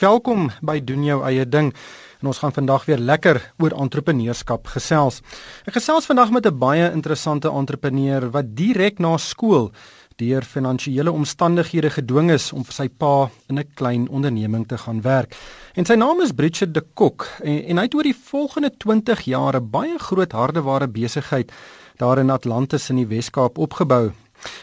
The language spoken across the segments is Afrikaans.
Welkom by doen jou eie ding. En ons gaan vandag weer lekker oor entrepreneurskap gesels. Ek gesels vandag met 'n baie interessante entrepreneur wat direk na skool deur finansiële omstandighede gedwing is om vir sy pa in 'n klein onderneming te gaan werk. En sy naam is Bridget de Kok en, en hy het oor die volgende 20 jaar 'n baie groot hardeware besigheid daar in Atlantis in die Wes-Kaap opgebou.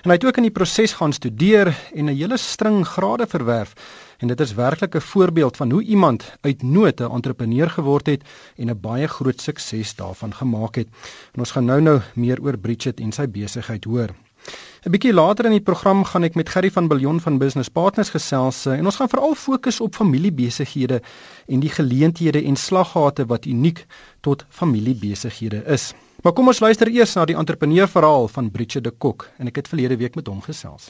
En hy het ook in die proses gaan studeer en 'n hele string grade verwerf. En dit is werklik 'n voorbeeld van hoe iemand uit nood 'n entrepreneur geword het en 'n baie groot sukses daarvan gemaak het. En ons gaan nou-nou meer oor Bridget en sy besigheid hoor. 'n Bietjie later in die program gaan ek met Gerry van Billion van Business Partners gesels en ons gaan veral fokus op familiebesighede en die geleenthede en slaggate wat uniek tot familiebesighede is. Maar kom ons luister eers na die entrepreneurverhaal van Bridget de Kok en ek het verlede week met hom gesels.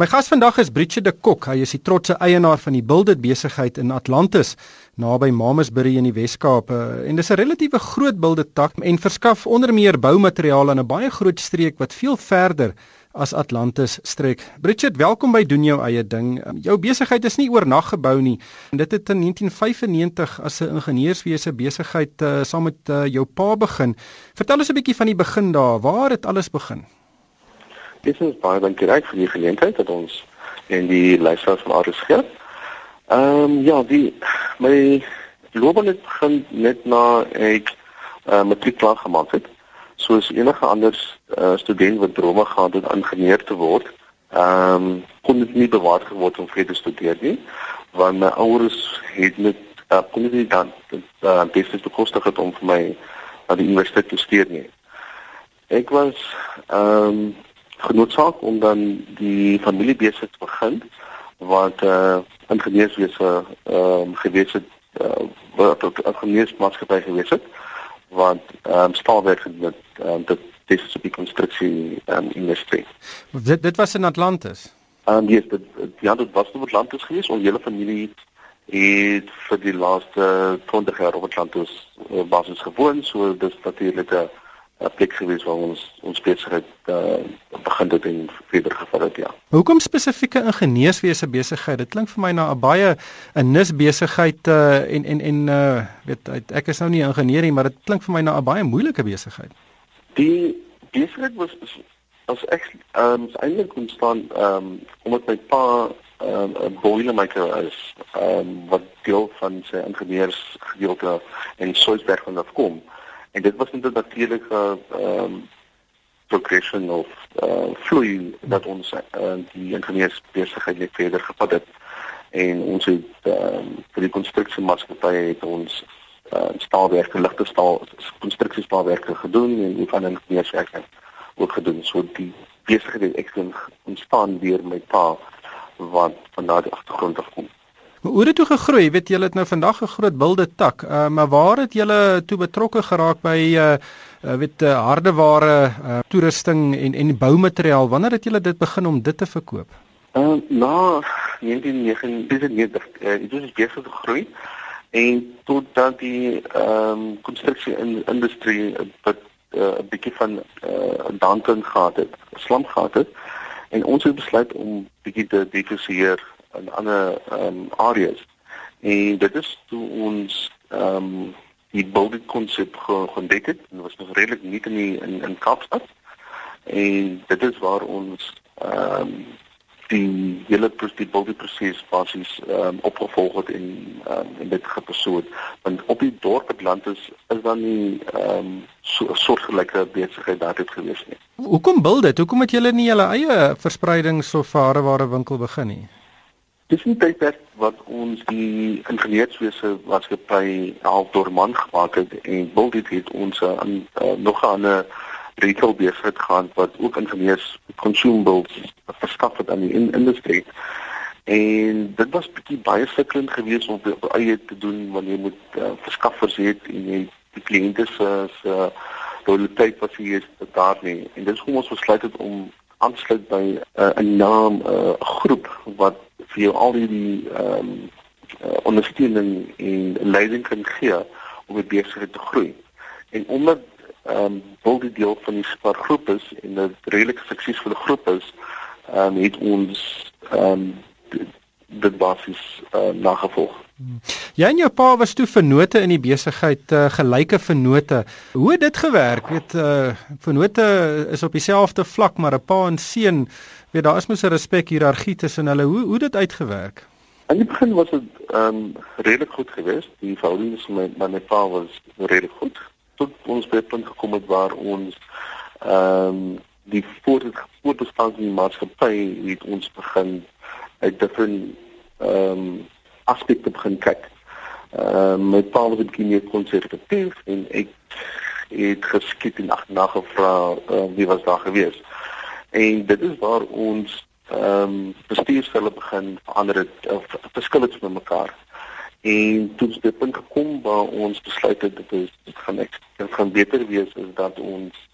My gas vandag is Bridget de Kok. Hy is die trotse eienaar van die Buildit besigheid in Atlantis naby Mamasbury in die Wes-Kaap. En dis 'n relatiewe groot Buildit tak en verskaf onder meer boumateriaal aan 'n baie groot streek wat veel verder as Atlantis strek. Bridget, welkom by doen jou eie ding. Um, jou besigheid is nie oornag gebou nie. Dit het in 1995 as 'n ingenieurswese besigheid uh, saam met uh, jou pa begin. Vertel ons 'n bietjie van die begin daar. Waar het alles begin? Dis is baie dankie reg vir die geleentheid dat ons en die luisteraars van Aris gee. Ehm um, ja, die my loopbaan het begin net na ek uh, matriek klaar gemaak het soos enige ander uh, student wat drome gehad het om ingenieur te word, ehm um, kon dit nie bewaar geword om verder te studeer nie, want my ouers het net uh, kon nie dan dit uh, beslis bekostig het om vir my na die universiteit te studeer nie. Ek was ehm um, genoodsaak om dan die familie besig te begin wat eh uh, ingenieurswese ehm um, gewees het uh, wat 'n ingenieursmaatskappy gewees het want ehm um, staalwerk met ehm um, dit dis so 'n konstruksie ehm um, industrie. Dit dit was in Atlantis. Ehm um, yes, dit ja, dit was in Atlantis gewees. Ons hele familie het vir die laaste 20 jaar op Atlantis uh, basis gewoon, so dis natuurlik 'n 'n plek gewees waar ons ons besigheid uh, begin het en verder gevat het ja. Hoekom spesifieke ingenieurswese besigheid? Dit klink vir my na 'n baie 'n nis besigheid uh, en en en uh, weet ek is nou nie 'n ingenieur nie, maar dit klink vir my na 'n baie moeilike besigheid. Die besigheid was as ek ehm um, eintlik ontstaan ehm um, omdat my pa ehm, 'n um, boilermaker is ehm um, wat deel van sy ingenieursgedeelte in Soutberg van afkom. En dit was net 'n natuurlike ehm um, progression of uh vloei dat ons uh, die ingenieursbesigheid net verder gevat het en ons het ehm um, vir die konstruksiemaatskappy het ons uh staalwerke, ligte staal konstruksiespaalwerke gedoen en ook aan ingenieurswerke ook gedoen. So die besigheid het ek ontstaan deur my pa wat van daardie agtergrond af kom. Maar hoe het dit toe gegroei? Weet julle het nou vandag 'n groot wilde tak. Uh, maar waar het julle toe betrokke geraak by uh, uh weet uh, hardeware, uh, toerusting en en boumateriaal? Wanneer het julle dit begin om dit te verkoop? Uh na 1999 uh, het besig gegroei en tot dan die ehm um, konstruksie in industrie wat 'n uh, bietjie van 'n uh, downturn gehad het, slump gehad het en ons het besluit om bietjie te diversifieer in ander ehm um, areas. En dit is toe ons ehm um, die building konsep geontdek het. Dit was nog redelik nie in die, in in Kaapstad. En dit is waar ons ehm um, die hele die building proses basies ehm um, opgevolg het en um, en dit gepersoon. Want op die dorp Atlantis is dan nie ehm um, so 'n soortgelyke besigheid daar het gewees nie. Hoekom build dit? Hoekom het julle nie julle eie verspreidings of hareware winkel begin nie? Dis nie tydperk wat ons die ingenieurswese wat gepy half deur man gemaak het en wil dit het ons aan uh, nog 'n retail besigheid gaan wat ook ingenieurs consumables verskaf het aan die in industrie. En dit was bietjie baie sukkelend geweest om op eie te doen wanneer jy moet uh, verskaffers het en jy die kliënte se se loyaliteit wat jy is daar nie. En dis hoekom ons besluit het om aansluit by uh, 'n naam 'n uh, groep wat vir jou al die ehm um, uh, ondersteuning en leiding kan gee om die besigheid te groei. En omdat ehm um, wil die deel van die spaargroep is en 'n redelike suksesvolle groep is, ehm um, het ons ehm um, dit basies uh, nagevolg. Jy en jou pa was toe vennote in die besigheid, uh, gelyke vennote. Hoe het dit gewerk? Weet uh vennote is op dieselfde vlak, maar 'n pa en seun, weet daar is mos 'n respek hiërargie tussen hulle. Hoe hoe dit uitgewerk? In die begin was dit ehm um, redelik goed geweest. Die verhouding met my, my pa was redelik goed. Tot ons by 'n punt gekom het waar ons ehm um, die voortbestaan van die maatskappy het ons begin uit different ehm um, aspekte begin kyk. Ehm uh, my pa was 'n bietjie meer konservatief en ek het geskiet en agterna gevra uh, wie was daar gewees. En dit is waar ons ehm um, bestuursvelle begin verander het of verskil het met mekaar. En toe het dit punt gekom waar ons besluit het dit is dit gaan ek dit gaan beter wees as dat ons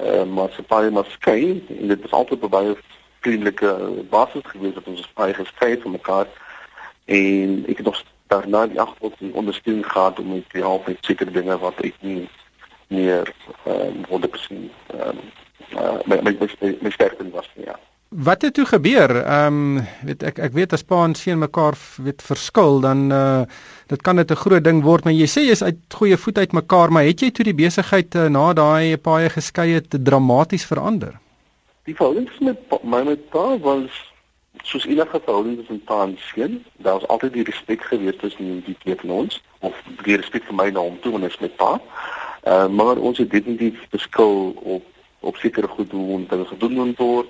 uh, maar se paie maar skei en dit was altyd baie vriendelike basis gewees dat ons baie geskei van mekaar en ek het nog daarna die agtergrond en ondersteuning gehad om met die help met sekere dinge wat ek nie meer ehm um, 100% ehm um, uh, my my my sterkte was nie ja Wat het toe gebeur? Ehm um, weet ek ek weet as pa en seun mekaar weet verskil dan uh dit kan dit 'n groot ding word maar jy sê jy's uit goeie voet uit mekaar maar het jy toe die besigheid uh, na daai paie geskei het dramaties verander? Die verhoudings met my met pa was soos enige verhouding tussen pa en seun, daar's altyd die respek gewees tussen die twee van ons of die respek vir my na hom toe wanneer ek met pa. Uh, maar ons het definitief beskil op op sekere goed hoe dinge gedoen moet word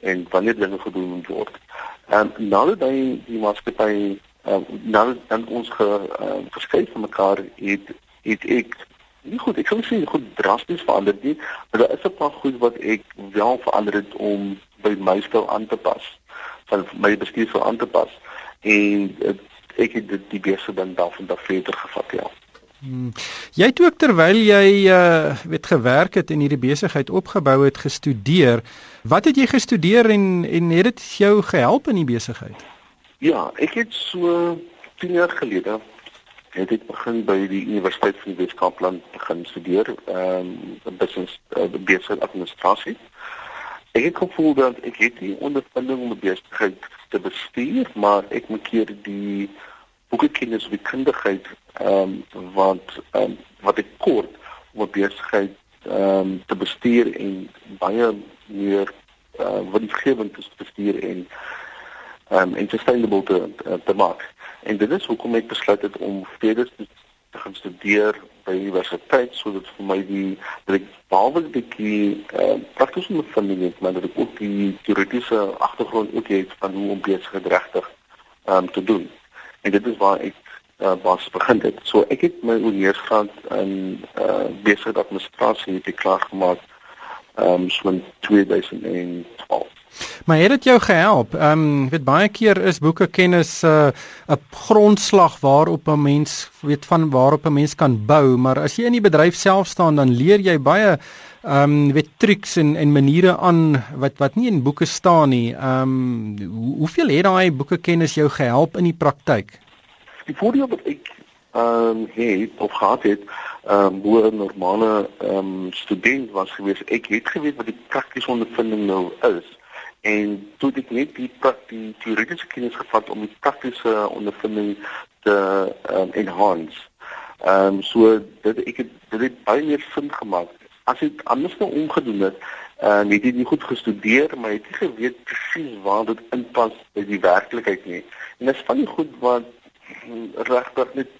en wanneer dinge gedoen moet word. En nadat hy die maatskappy uh, nadat dan ons ge, uh, geskei van mekaar het het ek nie goed ek kan sê goed drasties verander nie, maar daar is 'n paar goed wat ek wel verander het om by my styl aan te pas van my bestuur sou aan te pas en het, ek het dit die beste dan daarvan daar verder gevat ja. Hmm. Jy het ook terwyl jy uh weet gewerk het en hierdie besigheid opgebou het gestudeer. Wat het jy gestudeer en en het dit jou gehelp in die besigheid? Ja, ek het so 10 jaar gelede het ek begin by die Universiteit van Weskaapland begin studeer, ehm um, business uh, besigheid administrasie. Ek het gevoel dat ek het die ondervinding om 'n besigheid te bestuur, maar ek moet keer die boekekennis die kundigheid ehm um, ehm um, wat ek kort om 'n besigheid ehm um, te bestuur en baie meer uh, winsgewend te bestuur en ehm um, sustainable te te maak. En dit is hoekom ek besluit het om verder te gaan studeer by universiteit sodat vir my die dat ek behalwe 'n bietjie uh, praktiese ondervinding het, maar dat ek ook die teoretiese agtergrond ook het van hoe om besigheid regtig um, te doen. En dit is waar ek uh, basies begin het. So ek het my onderwysgraad in uh, besigheid administrasie het klaar gemaak um, so in 2012. Maar het dit jou gehelp? Ehm um, weet baie keer is boeke kennis 'n uh, 'n grondslag waarop 'n mens weet van waarop 'n mens kan bou, maar as jy in die bedryf self staan dan leer jy baie ehm um, weet triks en en maniere aan wat wat nie in boeke staan nie. Ehm um, hoe, hoeveel het daai boeke kennis jou gehelp in die praktyk? Die voordeel wat ek ehm um, het of gehad het ehm um, hoe 'n normale ehm um, student was gewees. Ek het geweet wat die praktiese ondervinding nou is en toe ek net die praktiese teoretiese kennis gevat om die praktiese ondervinding te um, enhance. Ehm um, so dit ek het dit het baie meer sin gemaak. As ek anders nou omgedoen het, en uh, het ek nie goed gestudeer, maar het ek geweet presies waar dit inpas by die werklikheid nie. En dit is van die goed wat regtig net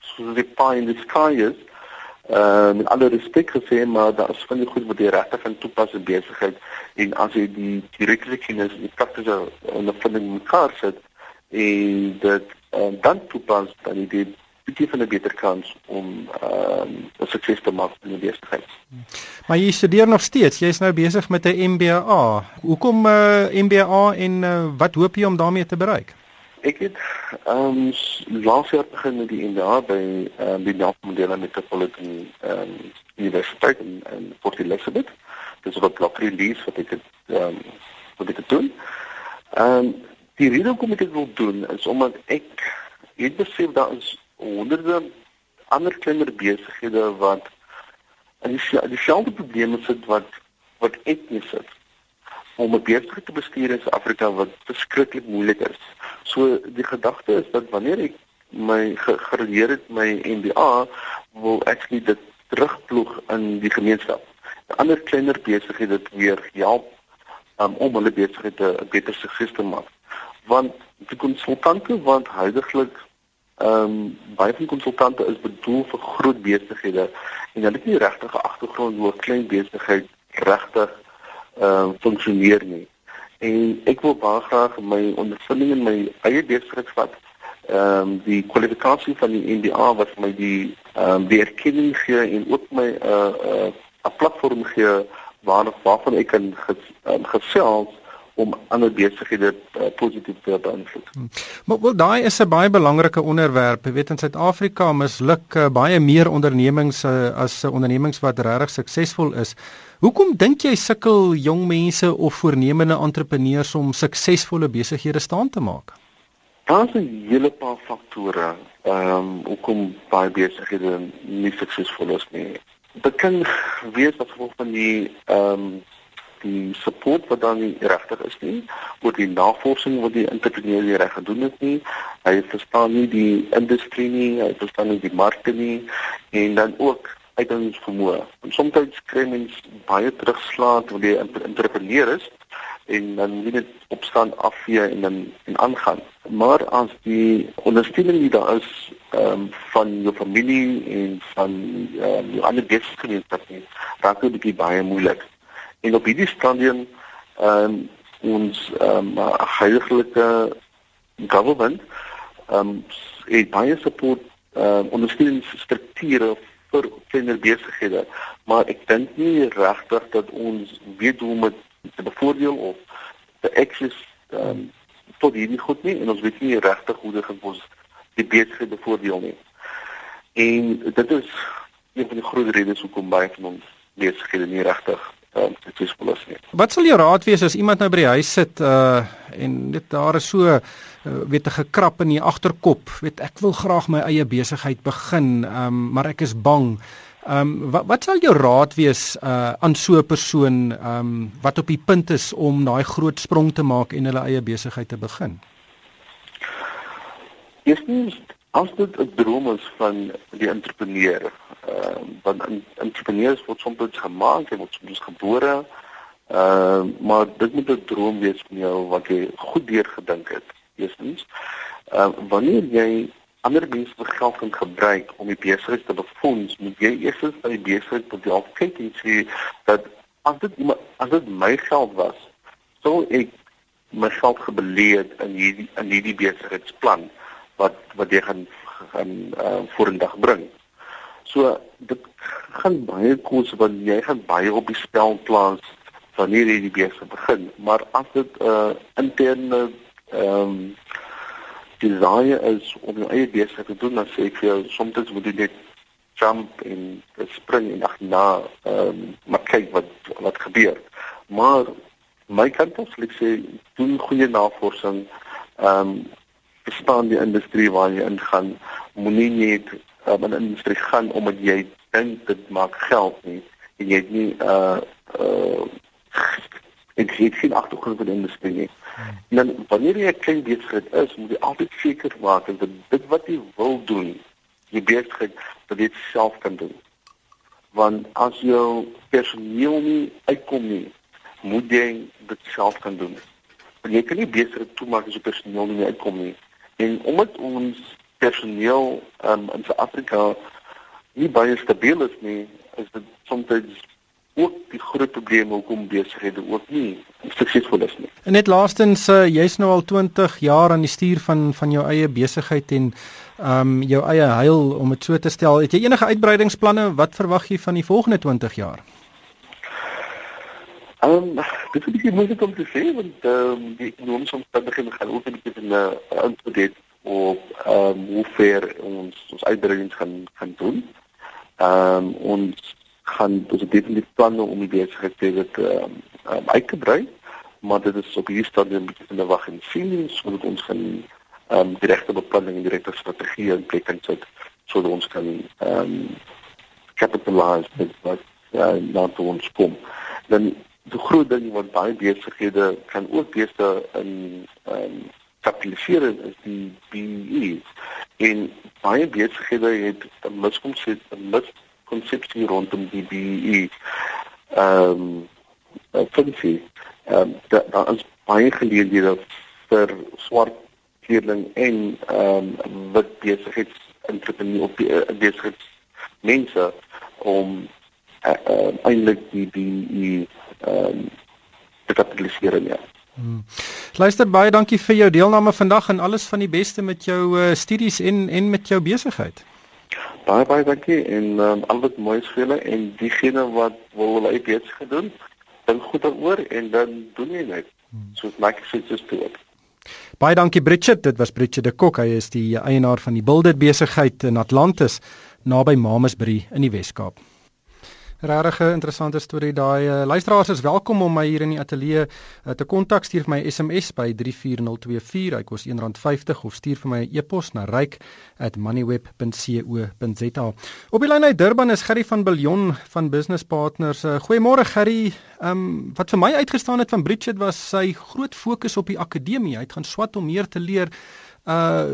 so die pie in the sky is uh, met alle respek gesê maar daar is van die goed wat jy regtig in toepas in besigheid en as jy die direkte kennis en die praktiese ondervinding mekaar sit en dit uh, dan toepas dan jy dit bietjie van 'n beter kans om ehm uh, sukses te maak in die besigheid. Maar jy studeer nog steeds. Jy's nou besig met 'n MBA. Hoekom 'n uh, MBA en uh, wat hoop jy om daarmee te bereik? Ek het ehm um, laas jaar begin met die MBA by ehm um, die Nelson Mandela Metropolitan ehm um, Universiteit in, in Port Elizabeth. Dis wat blok release wat ek ehm um, wat ek doen. Ehm um, die rede hoekom ek dit wil doen is omdat ek het besef daar is honderde ander kleiner besighede wat en die dieselfde probleme sit wat wat ek mee sit om 'n besigheid te bestuur in Suid-Afrika wat verskriklik moeilik is So die gedagte is dat wanneer ek my geleer het my MBA wil actually dit terugploeg in die gemeenskap. Ander kleiner besighede dit weer help um, om hulle besighede 'n beter sukses te maak. Want die konsultante wat huidigelik ehm um, baie van konsultante is bedoel vir groot besighede en hulle het nie regtig 'n agtergrond oor klein besigheid regtig ehm uh, funksioneer nie. En ek wil baie graag my ondervinding in my eie besigheid vat ehm um, die kwalifikasie van die NDA wat my die ehm um, die erkenning gee en ook my 'n uh, 'n uh, 'n platform gee waar waarvan ek kan ges, um, gesels om ander besighede uh, positief te beïnvloed. Hmm. Maar wel daai is 'n baie belangrike onderwerp. Jy weet in Suid-Afrika misluk uh, baie meer ondernemings uh, as uh, ondernemings wat regtig suksesvol is. Hoekom dink jy sukkel jong mense of voornemende entrepreneurs om suksesvolle besighede staan te maak? Daar's 'n hele paar faktore ehm um, hoekom baie besighede nie suksesvol is nie. Dit kan wees as gevolg van die ehm um, die support wat dan nie regtig is nie, oor die navorsing wat die entrepreneur nie reg gedoen het nie. Hy verstaan nie die industrie nie, hy verstaan nie die markte nie en dan ook uithoudingsvermoë. Soms kry mens baie terugslag wanneer jy entrepreneur is en dan moet dit opstaan afvee en dan en aangaan. Maar as die ondersteuning nie daar is ehm um, van jou familie en van ehm um, jou ander besighede nie, raak dit baie moeilik. En op hierdie stadium ehm um, ons ehm um, heilige government ehm um, het baie support ehm um, ondersteuningsstrukture vir kleiner besighede, maar ek dink nie regtig dat ons weet hoe om te bevoordeel of te access um, tot hierdie goed nie en ons weet nie regtig hoe dit gaan ons die besighede bevoordeel nie. En dit is een van die groot redes hoekom baie van ons besighede nie regtig um, suksesvol is nie. Wat sal jou raad wees as iemand nou by die huis sit uh en dit daar is so uh, weet 'n gekrap in die agterkop, weet ek wil graag my eie besigheid begin, um, maar ek is bang. Ehm um, wat wat sal jou raad wees uh aan so 'n persoon ehm um, wat op die punt is om daai groot sprong te maak en hulle eie besigheid te begin? Eerstens as dit 'n droom is van die entrepreneur, uh, want entrepreneurs word soms gemaak, hulle word soms gebore. Ehm uh, maar dit moet 'n droom wees van jou wat jy goed deurgedink het. Eerstens, ehm uh, wanneer jy ander mense vir geld kan gebruik om die besigheid te befonds, moet jy eers by die besigheid jou kyk en sê dat as dit as dit my geld was, sou ek my geld gebeleer in hierdie in hierdie besigheidsplan wat wat jy gaan gaan uh, vorendag bring. So dit gaan baie kos want jy gaan baie op die spel plaas wanneer jy die besigheid begin, maar as dit 'n uh, interne ehm um, desire is om jou eie besigheid te doen, dan sê ek vir jou soms moet jy net jump en spring en agterna ehm um, maar kyk wat wat gebeur. Maar my kant af sê ek doen goeie navorsing. Ehm um, verstaan die industrie waar jy ingaan. Moenie net um, in 'n industrie gaan omdat jy dink dit maak geld nie en jy het nie uh uh ek het geen agtergrond van die industrie nie. En dan wanneer jy 'n klein besigheid is, moet jy altyd seker maak dat dit wat jy wil doen, jy besigheid dat jy dit self kan doen. Want as jou personeel nie uitkom nie, moet jy dit self kan doen. Want jy kan nie besigheid toemaak as jou personeel nie uitkom nie. En omdat ons personeel um, in Suid-Afrika nie baie stabiel is nie, is dit soms ook die groot probleme hoekom besighede ook nie suksesvol is nie. En net laastens uh, jy's nou al 20 jaar aan die stuur van van jou eie besigheid en ehm um, jou eie huil om dit so te stel. Het jy enige uitbreidingsplanne? Wat verwag jy van die volgende 20 jaar? Ehm um, dit is baie moeilik om te sê want ehm um, die ekonomiese omstandighede gaan ook 'n bietjie in 'n uh, invloed op ehm um, hoe ver ons ons uitbreidings gaan gaan doen. Ehm um, ons gaan ons definitief planne om die besigheid te dit ehm um, uit te brei, maar dit is op hierdie stadium 'n bietjie in 'n wag en sien sodat ons kan ehm um, direkte beplanning en direkte strategie in plek kan sit sodat ons kan ehm um, capitalize dit wat ja na ons kom. Dan die groot ding wat baie besighede kan ook beeste in ehm um, kapitalisering is die BEE en baie besighede het 'n miskonsep 'n miskonsepsie rondom die BEE. Ehm um, funsie. Ehm um, daar is baie geleenthede vir swart kleerling en ehm um, wit besigheids entrepreneur op uh, besigheids mense om uh, uh, eintlik die BEE ehm um, te kapitaliseer ja. Hmm. Luister baie dankie vir jou deelname vandag en alles van die beste met jou uh, studies en en met jou besigheid. Baie baie dankie en um, al wat mooi is vir julle en diegene wat wil hulle iets gedoen, dan goed daaroor en dan doen jy net. Hmm. So maak ek dit just do it. Baie dankie Bridget, dit was Bridget de Kok, hy is die eienaar van die Buildit besigheid in Atlantis naby Mamasbury in die Wes-Kaap. Regtig 'n interessante storie daai. Uh, luisteraars is welkom om my hier in die ateljee uh, te kontak. Stuur vir my SMS by 34024. Hy kos R1.50 of stuur vir my 'n e e-pos na ryk@moneyweb.co.za. Op die lyn uit Durban is Gerry van Billion van Business Partners. Uh, Goeiemôre Gerry. Ehm um, wat vir my uitgestaan het van Bridget was sy groot fokus op die akademie. Hy het gaan swat om meer te leer. Uh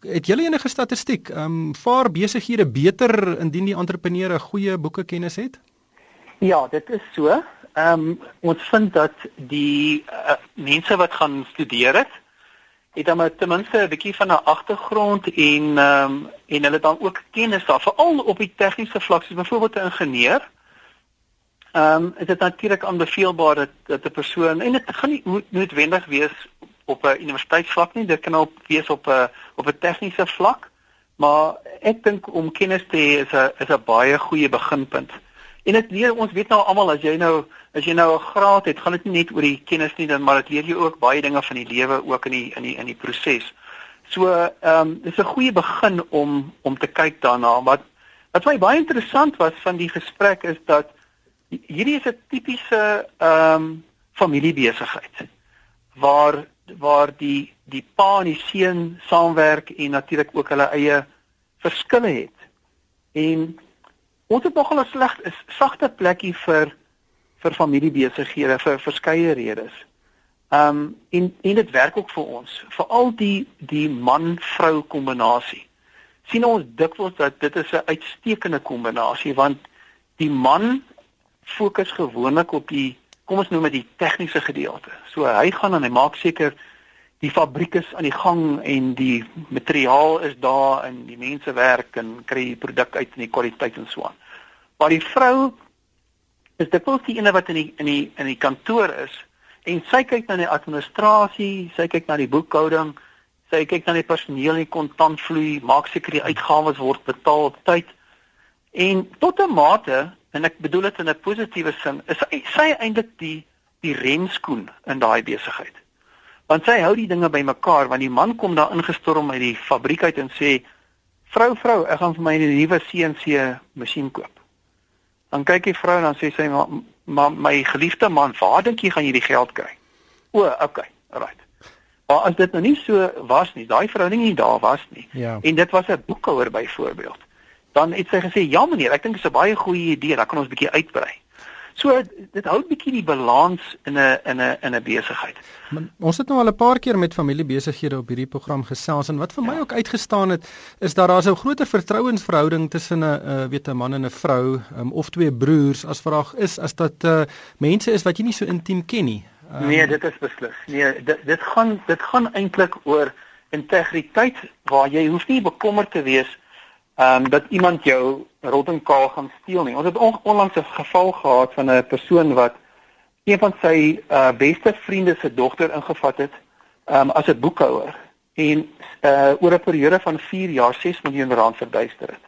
het julle enige statistiek? Ehm um, vaar besighede beter indien die entrepreneur 'n goeie boekekennis het? Ja, dit is so. Ehm um, ons vind dat die uh, mense wat gaan studeer het, het dan ten minste 'n bietjie van 'n agtergrond en ehm um, en hulle dan ook kennis daar, veral op die tegniese vlak, soos byvoorbeeld 'n ingenieur. Ehm um, is dit natuurlik aanbeveelbaar dat dat 'n persoon en dit gaan nie moet noodwendig wees op 'n universiteitsvlak nie, dit kan ook wees op 'n op 'n tegniese vlak. Maar ek dink om kennis te hê is 'n is 'n baie goeie beginpunt. En dit leer ons weet nou almal as jy nou as jy nou 'n graad het, gaan dit nie net oor die kennis nie, dan maar dit leer jou ook baie dinge van die lewe ook in die in die in die proses. So, ehm um, dis 'n goeie begin om om te kyk daarna. Wat wat my baie interessant was van die gesprek is dat hierdie is 'n tipiese ehm um, familiebesigheid waar waar die die pa en die seun saamwerk en natuurlik ook hulle eie verskille het. En Ons het nogal 'n sleg is sagte plekkie vir vir familiebesighede vir verskeie redes. Um en en dit werk ook vir ons, veral die die man-vrou kombinasie. sien ons dikwels dat dit is 'n uitstekende kombinasie want die man fokus gewoonlik op die kom ons noem dit die tegniese gedeelte. So hy gaan en hy maak seker die fabriek is aan die gang en die materiaal is daar en die mense werk en kry die produk uit en die kwaliteit en so aan. Maar die vrou is dit wel die ene wat in die in die in die kantoor is en sy kyk na die administrasie, sy kyk na die boekhouding, sy kyk na die personeel en kontantvloei, maak seker die uitgawes word betaal op tyd. En tot 'n mate, en ek bedoel dit in 'n positiewe sin, is sy, sy eintlik die die renskoen in daai besigheid want sy hou die dinge bymekaar want die man kom daar ingestorm uit die fabriek uit en sê vrou vrou ek gaan vir my 'n nuwe CNC masjien koop. Dan kyk die vrou en dan sê sy maar ma, my geliefde man waar dink jy gaan jy die geld kry? O okay right maar as dit nou nie so was nie daai verhouding nie daar was nie ja. en dit was 'n boekhouer byvoorbeeld dan het sy gesê ja meneer ek dink dit is 'n baie goeie idee dan kan ons bietjie uitbrei So dit hou 'n bietjie die balans in 'n in 'n in 'n besigheid. Ons het nou al 'n paar keer met familiebesighede op hierdie program gesels en wat vir my ja. ook uitgestaan het is dat daar 'n groter vertrouensverhouding tussen 'n uh, weet 'n man en 'n vrou um, of twee broers as vraag is as dat uh, mense is wat jy nie so intiem ken nie. Um, nee, dit is beslis. Nee, dit dit gaan dit gaan eintlik oor integriteit waar jy hoef nie bekommerd te wees ehm um, dat iemand jou rottingkaal gaan steel nie. Ons het on onlangs 'n geval gehad van 'n persoon wat een van sy uh, beste vriende se dogter ingevat het ehm um, as 'n boekhouer en uh, oor 'n periode van 4 jaar 6 miljoen rand verduister het.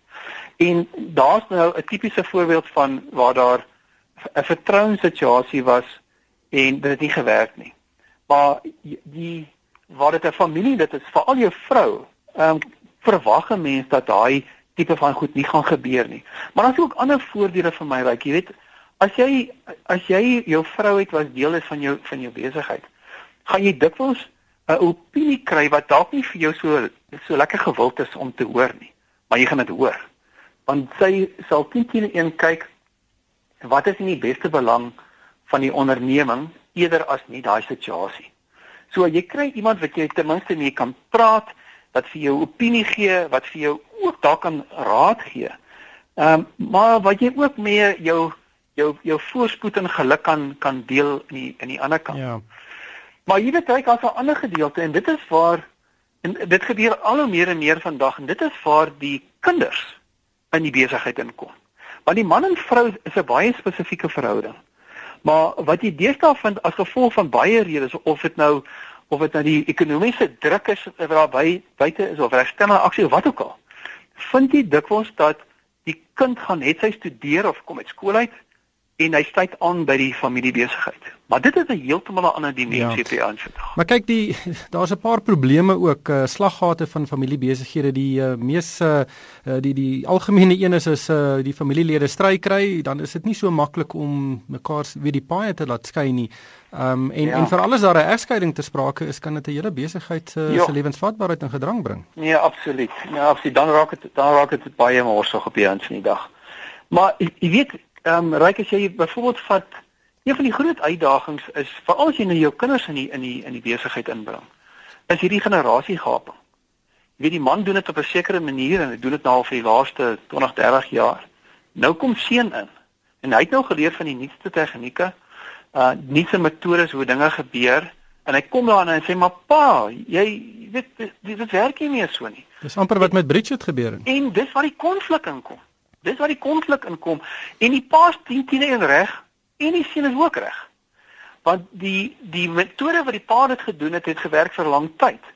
En daar's nou 'n tipiese voorbeeld van waar daar 'n vertrouenssituasie was en dit het nie gewerk nie. Maar die waar dit 'n familie dit is vir al jou vrou, ehm um, verwag 'n mens dat daai tipe van goed nie gaan gebeur nie. Maar daar's ook ander voordele vir my, like jy weet, as jy as jy jou vrou het wat deel is van jou van jou besigheid, gaan jy dikwels 'n opinie kry wat dalk nie vir jou so so lekker gewild is om te hoor nie, maar jy gaan dit hoor. Want sy sal teen een kyk wat is in die beste belang van die onderneming eerder as nie daai situasie. So jy kry iemand wat jy ten minste mee kan praat, wat vir jou opinie gee, wat vir jou ook daar kan raad gee. Ehm um, maar wat jy ook mee jou jou jou voorspoed en geluk kan kan deel in die in die ander kant. Ja. Maar jy weet kyk as 'n ander gedeelte en dit is waar en dit gebeur al hoe meer en meer vandag en dit is waar die kinders in die besigheid inkom. Want die man en vrou is 'n baie spesifieke verhouding. Maar wat jy deesdae vind as gevolg van baie redes of dit nou of dit nou die ekonomiese druk is wat daar by buite is of regstellende aksie of wat ook al. Vind jy dikwels dat die kind gaan net sy studeer of kom uit skool uit en hy sluit aan by die familiebesigheid. Maar dit is 'n heeltemal 'n ander dimensie ja. te aansit. Maar kyk die daar's 'n paar probleme ook uh, slaggate van familiebesighede die uh, mees uh, die die algemene een is is uh, die familielede stry kry, dan is dit nie so maklik om mekaar weer die paai te laat skei nie. Ehm um, en ja. en vir alles daar 'n egskeiding te sprake is kan dit 'n hele besigheid uh, ja. se lewensvatbaarheid in gedrang bring. Nee, absoluut. Ja, absoluut. Dan raak dit dan raak dit baie morsig op die einde van die dag. Maar jy weet Ehm um, ryk as jy byvoorbeeld vat een van die groot uitdagings is veral as jy nou jou kinders in die in die in die besigheid inbring. Is hierdie generasiegaping. Jy weet die man doen dit op 'n sekere manier en hy doen dit nou al vir die laaste 20, 30 jaar. Nou kom seun in en hy het nou geleer van die nuutste tegnieke, uh nuutste metodes hoe dinge gebeur en hy kom daar en hy sê maar pa, jy weet dit, dit werk nie meer so nie. Dis amper wat met Bridget gebeur het. En dis waar die konflik inkom. Dis waar die konflik inkom en die pa se 10 10 en reg en die seun is ook reg. Want die die metode wat die pa dit gedoen het, het gewerk vir lang tyd.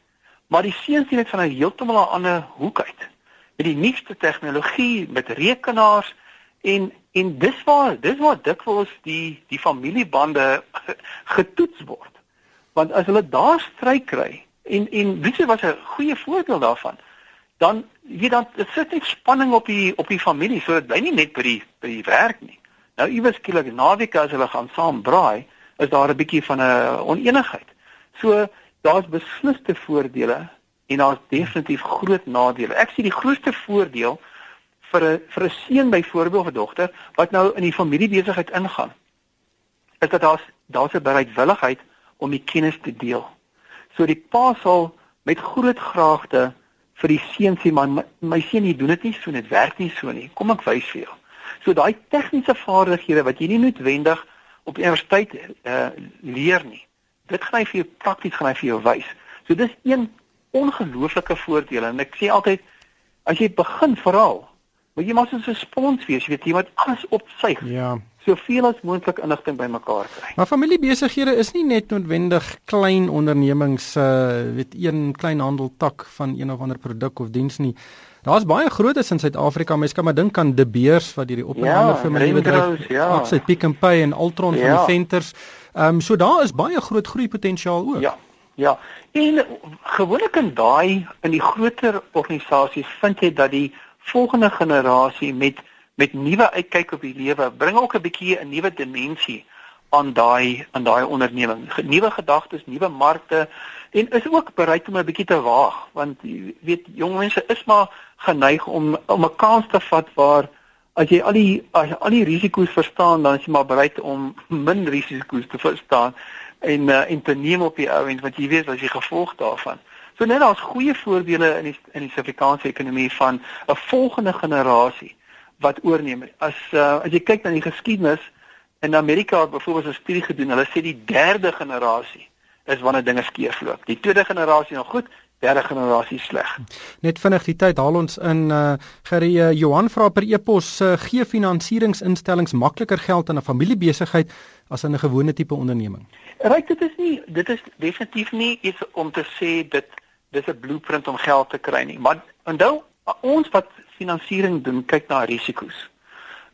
Maar die seun sien dit van 'n heeltemal 'n ander hoek uit. Met die nuutste tegnologie, met rekenaars en en dis waar dis waar dikwels die die familiebande getoets word. Want as hulle daar stry kry en en weet jy wat 'n goeie voorbeeld daarvan dan jy dan dit sit net spanning op die op die familie so dit bly nie net by die by die werk nie. Nou iewers skielik naweek as hulle gaan saam braai, is daar 'n bietjie van 'n oneenigheid. So daar's besliste voordele en daar's definitief groot nadele. Ek sien die grootste voordeel vir 'n vir 'n seun byvoorbeeld of 'n dogter wat nou in die familiebesigheid ingaan. Is dat daar's daar's 'n bereidwilligheid om die kennis te deel. So die pa sal met groot graagte vir die seun sê man my, my seun jy doen dit nie so net werk nie so nie. Kom ek wys vir jou. So daai tegniese vaardighede wat jy nie noodwendig op universiteit uh, leer nie dit gaan hy vir jou prakties gaan hy vir jou wys. So dis een ongelooflike voordeel en ek sê altyd as jy begin veral moet jy maar so 'n spons wees jy weet jy moet alles opsuig. Ja soveel as moontlik inligting bymekaar kry. Maar familiebesighede is nie net noodwendig klein ondernemings uh weet een klein handeltak van een of ander produk of diens nie. Daar's baie grootes in Suid-Afrika. Mense kan maar dink aan De Beers wat hierdie opname ja, familiebedryf ja, absoluut Pick n Pay en Altron ja. van die venters. Ehm um, so daar is baie groot groeipotensiaal ook. Ja. Ja. En gewoonlik in daai in die groter organisasies vind jy dat die volgende generasie met met nuwe uitkyk op die lewe bring ook 'n bietjie 'n nuwe dimensie aan daai aan daai onderneming. Nuwe gedagtes, nuwe markte en is ook bereid om 'n bietjie te waag want jy weet jong mense is maar geneig om om 'n kans te vat waar as jy al die as jy al die risiko's verstaan dan is jy maar bereid om min risiko's te verstaan en uh, en te neem op die ou end want jy weet as jy gevolg daarvan. So net daar's goeie voorbeelde in die in die Suid-Afrikaanse ekonomie van 'n volgende generasie wat oorneem. As uh, as jy kyk na die geskiedenis in Amerika het byvoorbeeld 'n studie gedoen. Hulle sê die derde generasie is wanneer dinge skeefloop. Die tweede generasie nog goed, derde generasie sleg. Net vinnig die tyd haal ons in uh Gerry uh, Johan vra per e-pos uh, gee finansieringsinstellings makliker geld aan 'n familiebesigheid as aan 'n gewone tipe onderneming. Ryk dit is nie dit is definitief nie iets om te sê dit dis 'n blueprint om geld te kry nie, maar onthou ons wat finansiering doen, kyk na risiko's.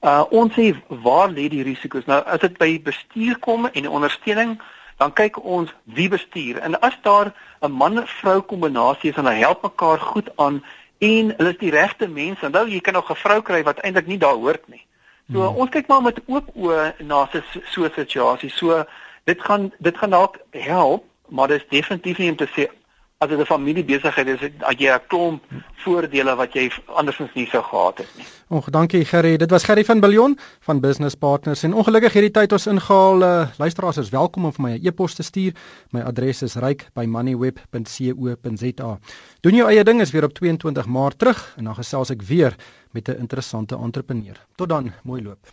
Uh ons sê waar lê die risiko's? Nou as dit by bestuur kom en ondersteuning, dan kyk ons wie bestuur. En as daar 'n man-vrou kombinasie is en hulle help mekaar goed aan en hulle is die regte mense, dan nou jy kan nog 'n vrou kry wat eintlik nie daar hoort nie. So hmm. ons kyk maar met oop oë na so 'n situasie. So dit gaan dit gaan dalk help, maar dit is definitief nie om te sê as dit 'n familiebesigheid is, het jy 'n klomp voordele wat jy andersins nie sou gehad het nie. Ag, dankie Gerry. Dit was Gerry van Billion van Business Partners en ongelukkig hierdie tyd ons ingehaal. Uh, luisteraars is welkom om vir my 'n e e-pos te stuur. My adres is ryk@moneyweb.co.za. Doen jou eie ding is weer op 22 Maart terug en dan gesels ek weer met 'n interessante entrepreneur. Tot dan, mooi loop.